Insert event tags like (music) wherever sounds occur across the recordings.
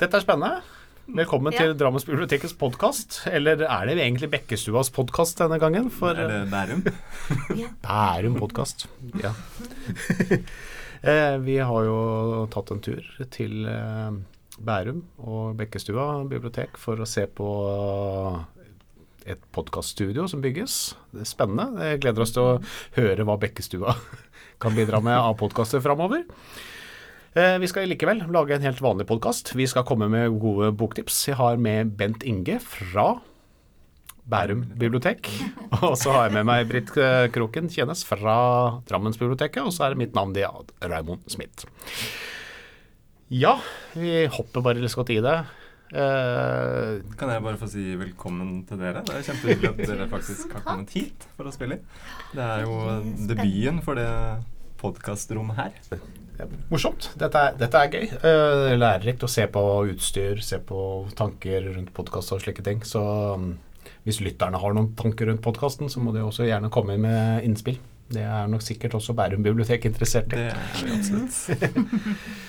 Dette er spennende. Velkommen Ja. til Drammensbibliotekets podkast. Eller er det egentlig Bekkestuas podkast denne gangen? For Er det Bærum? (laughs) Bærum podkast. Ja. (laughs) Eh, Vi har jo tatt en tur til eh, Bærum og Bekkestua bibliotek for å se på et podkaststudio som bygges. Det er spennende. Jeg gleder oss til å høre hva Bekkestua (laughs) kan bidra med av podkaster framover. Eh, Vi skal likevel lage en helt vanlig podkast. Vi skal komme med gode boktips. Jeg har med Bent Inge fra Bærum bibliotek. (laughs) Og så har jeg med meg Britt eh, Kroken Tjenes fra Drammensbiblioteket. Og så er det mitt navn, det er Raymond Smith. Ja, vi hopper bare litt godt i det. Uh, Kan jeg bare få si velkommen til dere? Det er kjempehyggelig at dere faktisk har kommet hit for å spille inn. Det er jo debuten for det podkastrommet her. morsomt. Dette er, dette er gøy. Eh, lærerikt å se på utstyr, se på tanker rundt podkast og slike ting. Så um, hvis lytterne har noen tanker rundt podkasten, så må de også gjerne komme med innspill. Det er nok sikkert også Bærum bibliotek interessert i. Det er vi absolutt.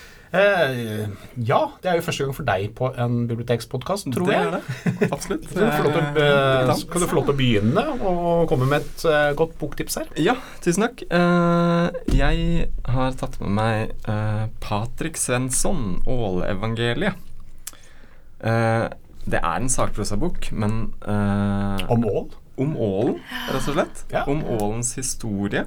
(laughs) Eh, ja, det er jo første gang for deg på en bibliotekspodkast, tror det jeg. er det. Absolutt. Så kan du få lov til å kan du få lov til å begynne og komme med et eh, godt boktips her. Ja, tusen takk. Eh, jeg har tatt med meg uh, Patrick Svensson, Ålevangeliet. Uh, det er en sakprosabok, men eh, Om ål. om ålen, rett og slett. Ja. Om ålens historie.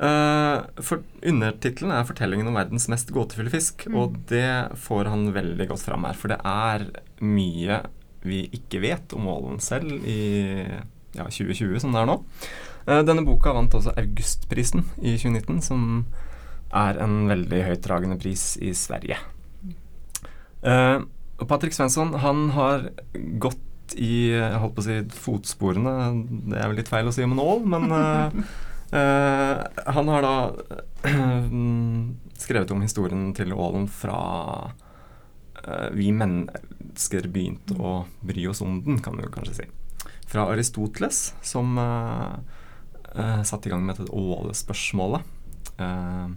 Uh, for Undertittelen er 'Fortellingen om verdens mest gåtefulle fisk', og det får han veldig godt fram her. For det er mye vi ikke vet om ålen selv i ja, 2020, som det er nå. Uh, denne boka vant også Augustprisen i 2019, som er en veldig høytdragende pris i Sverige. Uh, Patrick Svensson han har gått i holdt på å si fotsporene Det er vel litt feil å si om en ål, men eh, eh, (laughs) han har da (clears throat) skrevet om historien til ålen fra eh, vi mennesker begynte å bry oss om den, kan du kanskje si. Fra Aristoteles, som satte i gang med dette ålespørsmålet. Eh,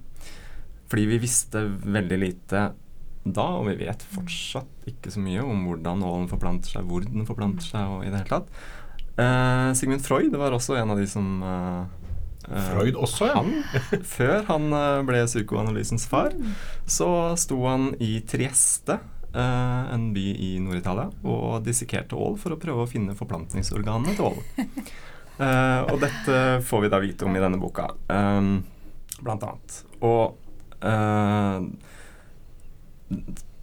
fordi vi visste veldig lite da, og vi vet fortsatt ikke så mye om hvordan ålen forplanter seg, hvor den forplanter seg og i det hele tatt. Eh, Sigmund Freud var også en av de som eh, eh, Freud også, ja. Han, før han eh, ble psykoanalysens far, så sto han i Trieste, eh, en by i Nord-Italia, og dissekerte ål for å prøve å finne forplantningsorganene til ålen. Eh, og dette får vi da vite om i denne boka, blant annet. Og eh,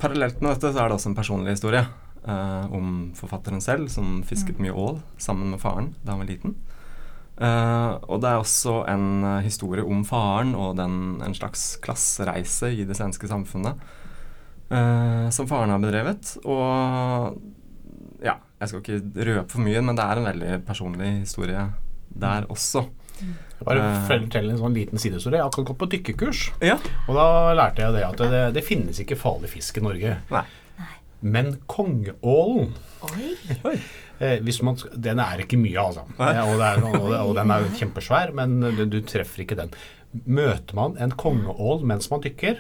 Parallelt med dette så er det også en personlig historie eh, om forfatteren selv, som fisket mye ål sammen med faren da han var liten. Eh, og det er også en eh, historie om faren og den, en slags klassereise i det svenske samfunnet uh, som faren har bedrevet. Og ja, jeg skal ikke røpe for mye, men det er en veldig personlig historie der også. Bare fortelle en sånn liten sidehistorie. Jeg har akkurat gått på dykkekurs, Ja. og da lærte jeg det at det, det finnes ikke farlig fisk i Norge. Nei. Men kongeålen Oi. hvis man, Den er ikke mye, altså. Eh, og, det er, og, og den er kjempesvær, men du, du treffer ikke den. Møter man en kongeål mens man dykker,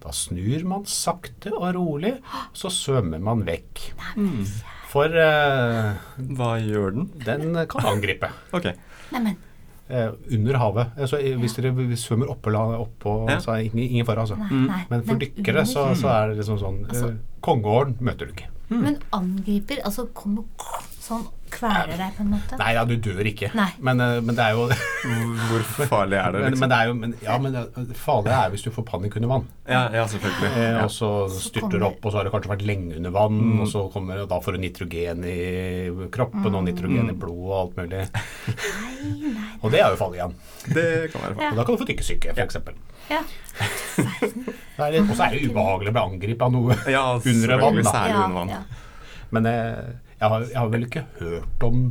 da snur man sakte og rolig, så svømmer man vekk. For eh, Hva gjør den? den kan angripe. okay. Neimen, Eh, under havet. Eh, Så eh, hvis dere svømmer oppå, opp oppå Ja. så er ingen, ingen fare, altså. nei, nei. Men for dykkere så, så er det liksom sånn Altså- eh, Kongeålen møter du ikke. Men angriper, altså kommer sånn kveler deg på en måte? Nei, ja, du dør ikke. Men, eh, men det er jo Hvor farlig er det? Liksom? men det er jo men, Ja, men farlig er hvis du får panikk under vann. Ja, ja selvfølgelig. Eh, Ja. og så styrter kommer- du opp, og så har det kanskje vært lenge under vann, og så kommer og da får du nitrogen i kroppen og nitrogen i blodet og alt mulig. Nei, nei. Og det er jo farlig igjen. Det kan være farlig. Og da kan du få tykkesyke, f.eks. Ja. Og så er det ubehagelig å bli angrepet av noe Ja, under vann. da. Særlig under vann. ja. Men eh, jeg, har, jeg har vel ikke hørt om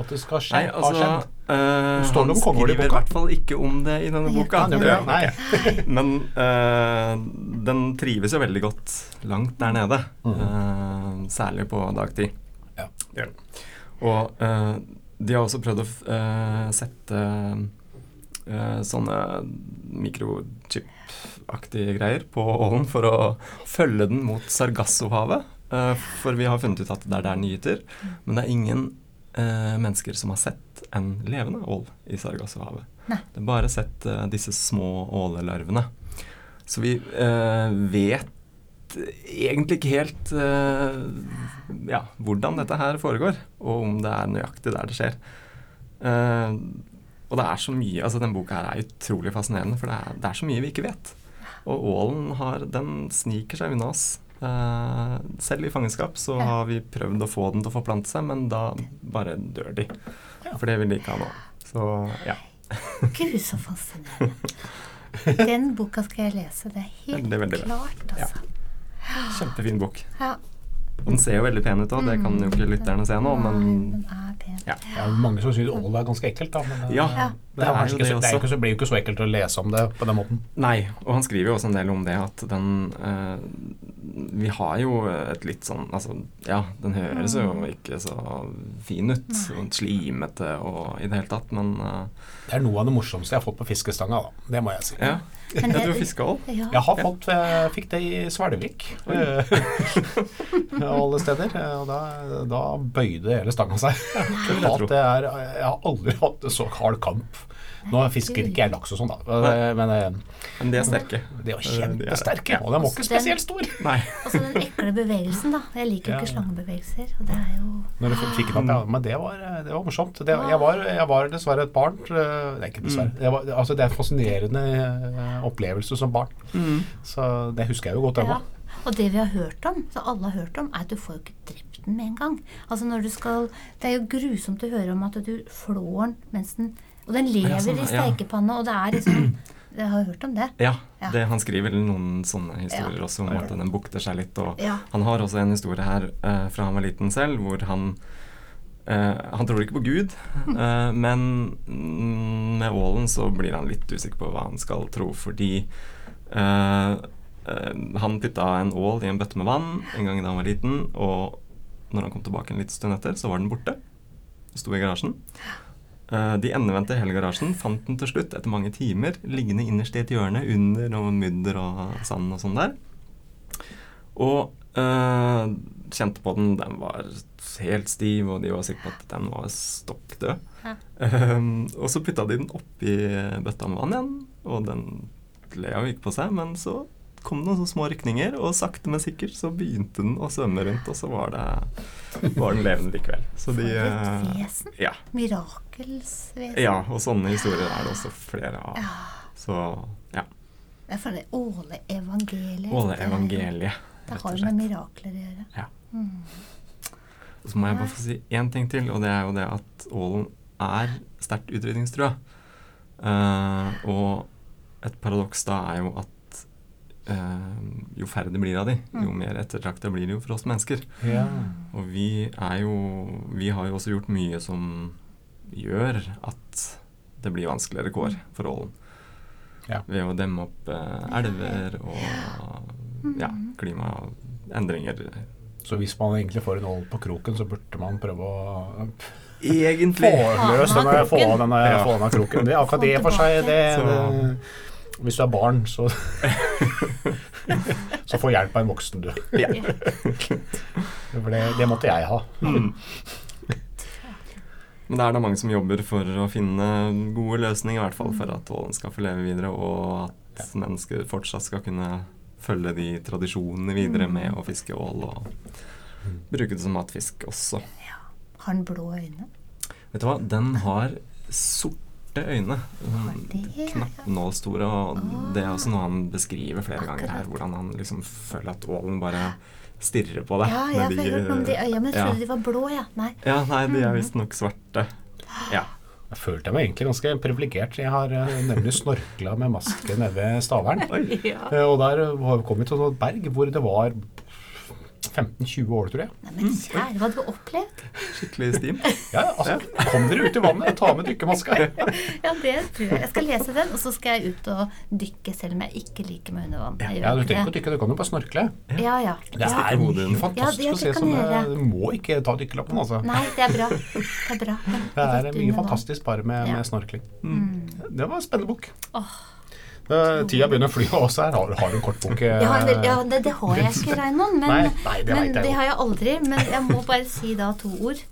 at det skal skje. Nei, altså har skjedd. eh, Står Han skriver i hvert fall ikke om det i denne boka. Ja. Nei. (laughs) Men uh, den trives jo veldig godt langt der nede. eh, særlig på dagtid. Ja. Ja. Og de har også prøvd å sette sånne mikrochip-aktige greier på ålen for å følge den mot Sargassohavet. Eh, for vi har funnet ut at det er der gyter. Men det er ingen uh, mennesker som har sett en levende ål i Sargassohavet. Det er bare sett uh, disse små ålelarvene. Så vi vet egentlig ikke helt ja, hvordan dette her foregår, og om det er nøyaktig der det skjer. Og det er så mye, altså Den boka her er utrolig fascinerende, for det er, det er så mye vi ikke vet. Og ålen har, den sniker seg unna oss. Eh, selv i fangenskap så Ja. har vi prøvd å få den til å forplante seg, men da bare dør de. For det vil de ikke ha nå. Så ja. (laughs) Gud, så fascinerende. Den boka skal jeg lese. Det er helt Veldig, veldig klart, altså. Kjempefin bok. Ja. Den ser jo veldig pen ut òg, det kan jo ikke lytterne se nå, men den er pen. ja. Det er jo mange som syns ål er ganske ekkelt, da. Men, Ja, Ja. det, er er ikke, det er ikke så, blir jo ikke så ekkelt å lese om det på den måten. Nei, og han skriver jo også en del om det at den eh, Vi har jo et litt sånn Altså, ja, den høres jo ikke så fin ut. Og slimete og i det hele tatt, men uh, Det er noe av det morsomste jeg har fått på fiskestanga, da. Det må jeg si. ja. Men Ja, du har fiska òg? Ja. Jeg har fått, jeg fikk det i Svelvik, eh, av (laughs) alle steder. eh, Og da, da bøyde hele stanga seg. jeg. At det er, jeg har aldri hatt så hard kamp. Nå fisker ikke jeg laks og sånn, da, men, men eh, Men de er sterke. de var Eh, er- kjempesterke. Og de var ikke spesielt store. Nei. Og så den ekle bevegelsen, da. Jeg liker jo ikke slangebevegelser. Og det er jo Når du fikk den opp, ja. Men det var, det var morsomt. Det, jeg, var, jeg var dessverre et barn. eh, Nei, ikke dessverre. Det, var, altså, det er en fascinerende eh, opplevelse som barn. Mm. Så det husker jeg jo godt ennå. Ja. Og det vi har hørt om, så alle har hørt om, er at du får jo ikke drept den med en gang. Altså når du skal Det er jo grusomt å høre om at du flår den mens den Og den lever sånn, i ja. stekepanne, og det er liksom (clears throat) Jeg har hørt om det. Ja, Ja. det, han skriver noen sånne historier Ja. også om at den bukter seg litt. Og Ja. han har også en historie her eh, fra han var liten selv, hvor han Uh, Han tror ikke på Gud, uh, (laughs) men med ålen så blir han litt usikker på hva han skal tro, fordi uh, han putta en ål i en bøtte med vann en gang da han var liten, og når han kom tilbake en liten stund etter, så var den borte. Sto i garasjen. Eh, De endevendte hele garasjen, fant den til slutt etter mange timer liggende innerst i et hjørne under noe mudder og sand og sånn der. Og øh, kjente på den, den var helt stiv, og de var sikre på at den var stokk død. Ja. Eh, og så putta de den oppi bøtta med vann igjen, og den lea jo ikke på seg, men så kom noen små rykninger, og sakte, men sikkert så begynte den å svømme rundt, og så var, det, var den levende likevel. Så de For et eh, vesen. Ja. Mirakelsvesen. Ja, og sånne historier er det også flere av. Ja. Så ja. Det er for det Åle-evangeliet. Åle-evangeliet, Det har jo med mirakler å gjøre. Ja. Mm. Og så må jeg bare få si én ting til, og det er jo det at ålen er sterkt utrydningstrua. Uh, og et paradoks da er jo at eh, jo færre det blir av de, jo mer ettertrakta blir det jo for oss mennesker. Ja. Og vi er jo Vi har jo også gjort mye som gjør at det blir vanskeligere kår for ålen. Ja. Ved å demme opp eh, elver og ja, klimaendringer. Så hvis man egentlig får en ål på kroken, så burde man prøve å få Egentlig. løs denne, få denne, Ja. få denne kroken. Det, akkurat det for seg, det, det Hvis du er barn, så Så få hjelp av en voksen, du. Ja. For det, det måtte jeg ha. Men det er da mange som jobber for å finne gode løsninger, i hvert fall for at ålen skal få leve videre, og at mennesker fortsatt skal kunne følge de tradisjonene videre med å fiske ål og bruke det som matfisk også. Ja. Har den blå øyne? Vet du hva, den har sorte øyne. Ja. Knappnålstore, og det er også noe han beskriver flere ganger her, hvordan han liksom føler at ålen bare stirrer på deg. Ja, jeg har hørt noe om de øynene. men jeg ja. trodde de var blå, ja. Nei. Ja, nei, de er visstnok svarte. Ja. Jeg følte meg egentlig ganske privilegert. Jeg har eh, nemlig snorkla med maske nede ved Stavern. Oi. (laughs) Eh, Og der har vi kommet til et berg hvor det var 15-20 år, tror jeg. Nei, men kjære, hva du har opplevd? Skikkelig stim. (laughs) Ja, altså, Kom dere ut i vannet, og ta med dykkermaska. (laughs) Ja, det tror jeg. Jeg skal lese den, og så skal jeg ut og dykke, selv om jeg ikke liker meg under vann. Ja, Du trenger ikke å dykke, du kan jo bare snorkle. Ja, ja. Det er mye fantastisk Ja, det å se som eh, gjøre. Du må ikke ta dykkerlappen, altså. Nei, det er bra. Det er bra. Det er mye fantastisk bare med, med snorkling. Mm. Det var en spennende bok. Åh. Eh, Tida begynner å fly også her. Har, har du en kort bok? eh, Ja, det, det har jeg ikke, Reinon. Men, Nei, nei, det men det har jeg aldri. Men jeg må bare si da to ord.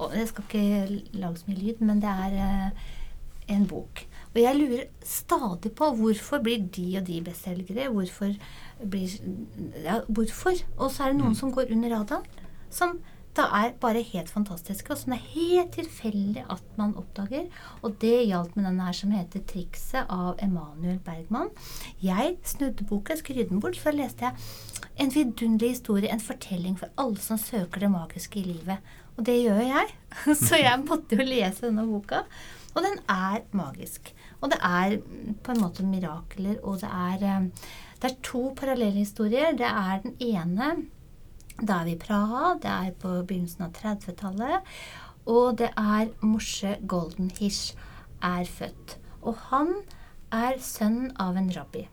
Og jeg skal ikke lage så mye lyd, men det er eh, en bok. Og jeg lurer stadig på hvorfor blir de og de bestselgere? Hvorfor blir Ja, hvorfor? Og så er det Mm. noen som går under radaren. Som da er bare helt fantastiske, og som det er helt tilfeldig at man oppdager. Og det gjaldt med denne her som heter 'Trikset' av Emanuel Bergman. Jeg snudde boka, skrudde den bort, så leste jeg en vidunderlig historie, en fortelling for alle som søker det magiske i livet. Og det gjør jeg. (laughs) Så jeg måtte jo lese denne boka. Og den er magisk. Og det er på en måte mirakler, og det er, eh, det er to parallelle historier. Det er den ene da er vi i Praha. Det er på begynnelsen av 30-tallet. Og det er Moshe Goldenhish er født. Og han er sønn av en rabbi.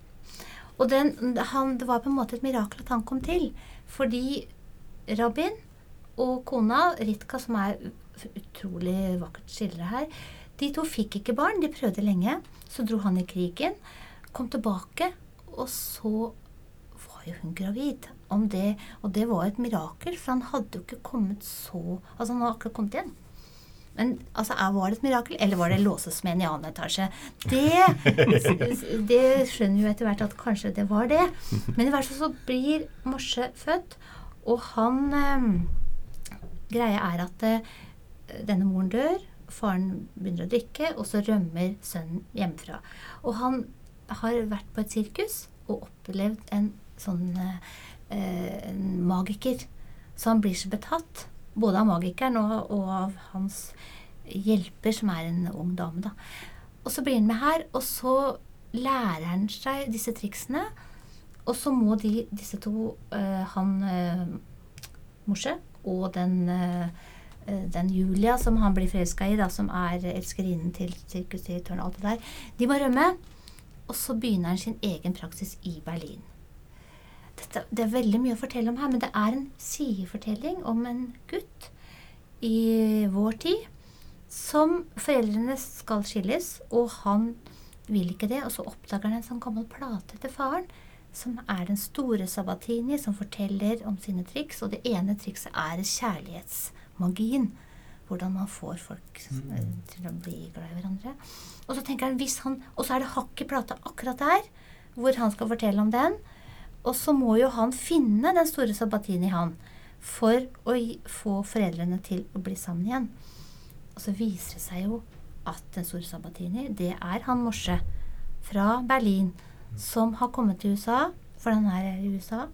Og den, han, det var på en måte et mirakel at han kom til. Fordi rabbien og kona, Ritka, som er utrolig vakkert skildra her, de to fikk ikke barn. De prøvde lenge. Så dro han i krigen, kom tilbake, og så jo hun gravid. Om det, og det var et mirakel, for han hadde jo ikke kommet så Altså, han hadde akkurat kommet igjen. Men altså, var det et mirakel, eller var det låsesmeden i annen etasje? Det, det skjønner jo etter hvert at kanskje det var det. Men i hvert fall så blir Morse født, og han eh, Greia er at eh, denne moren dør, faren begynner å drikke, og så rømmer sønnen hjemmefra. Og han har vært på et sirkus og opplevd en sånn eh, magiker. Så han blir så betatt, både av magikeren og, og av hans hjelper, som er en ung dame. da. Og så blir han med her, og så lærer han seg disse triksene. Og så må de, disse to, eh, han eh, Morse og den, eh, den Julia som han blir forelska i, da, som er elskerinnen til sirkusdirektøren og alt det der, de må rømme. Og så begynner han sin egen praksis i Berlin. Dette, det er veldig mye å fortelle om her, men det er en sidefortelling om en gutt i vår tid som foreldrene skal skilles, og han vil ikke det. Og så oppdager han en sånn gammel plate til faren, som er den store Sabatini, som forteller om sine triks. Og det ene trikset er kjærlighetsmagien. Hvordan man får folk eh, til å bli glad i hverandre. Og så tenker han, hvis han, og så er det hakk i plata akkurat der, hvor han skal fortelle om den. Og så må jo han finne den store Sabatini, han, for å få foreldrene til å bli sammen igjen. Og så viser det seg jo at den store Sabatini, det er han Morse fra Berlin som har kommet til USA, for han er i USA.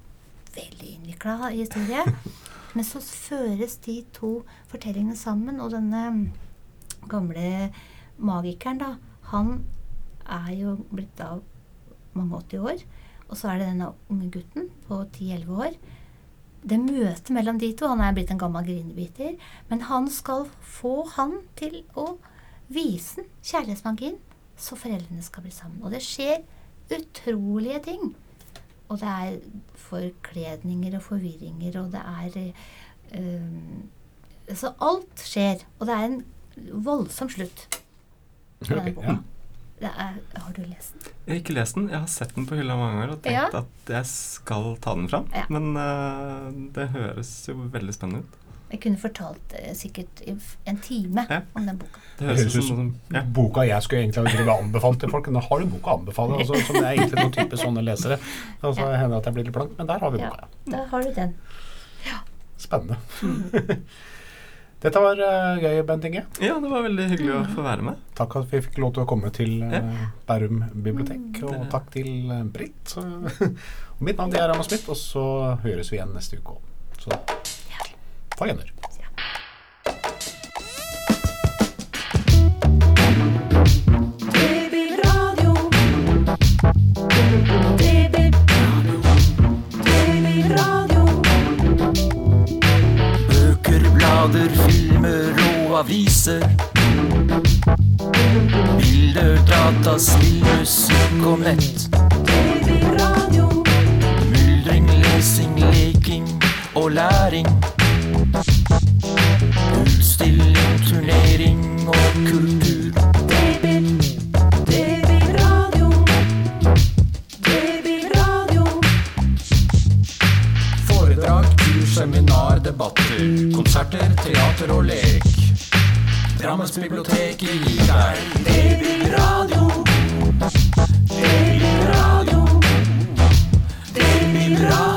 Veldig innvikla historie. (laughs) Men så føres de to fortellingene sammen, og denne gamle magikeren, da, han er jo blitt da mange 80 år. Og så er det denne unge gutten på 10-11 år. Det møtet mellom de to Han er blitt en gammel grinebiter. Men han skal få han til å vise den kjærlighetsmagien, så foreldrene skal bli sammen. Og det skjer utrolige ting. Og det er forkledninger og forvirringer, og det er eh, Så alt skjer. Og det er en voldsom slutt Okay, Ok, ja. Det er, har du lest den? Jeg har ikke lest den. Jeg har sett den på hylla mange ganger og tenkt Ja. at jeg skal ta den fram. Ja. Men uh, det høres jo veldig spennende ut. Jeg kunne fortalt uh, sikkert i en time Ja. om den boka. Det høres ut som som ja. Boka jeg skulle egentlig ha anbefalt til folk. Nå har du boka å anbefale, altså, som er egentlig noen type sånne lesere. Altså, ja. hender det at jeg blir litt blank, men der har vi Ja, boka. da har du den. Spennende. (laughs) Dette var uh, gøy, Bent Inge. ja, det var veldig hyggelig å få være med. Takk at vi fikk lov til å komme til uh, Bærum bibliotek. Og takk til eh, Britt. (laughs) Og mitt navn er Anna Smith, og så høres vi igjen neste uke òg. Så på gjenhør. Babyradio. blader, filmer og aviser. Bilder, dataspill, musikk og nett. Debatter, konserter, teater og lek. Drammensbiblioteket gir deg blir radio. Det blir Babyradio.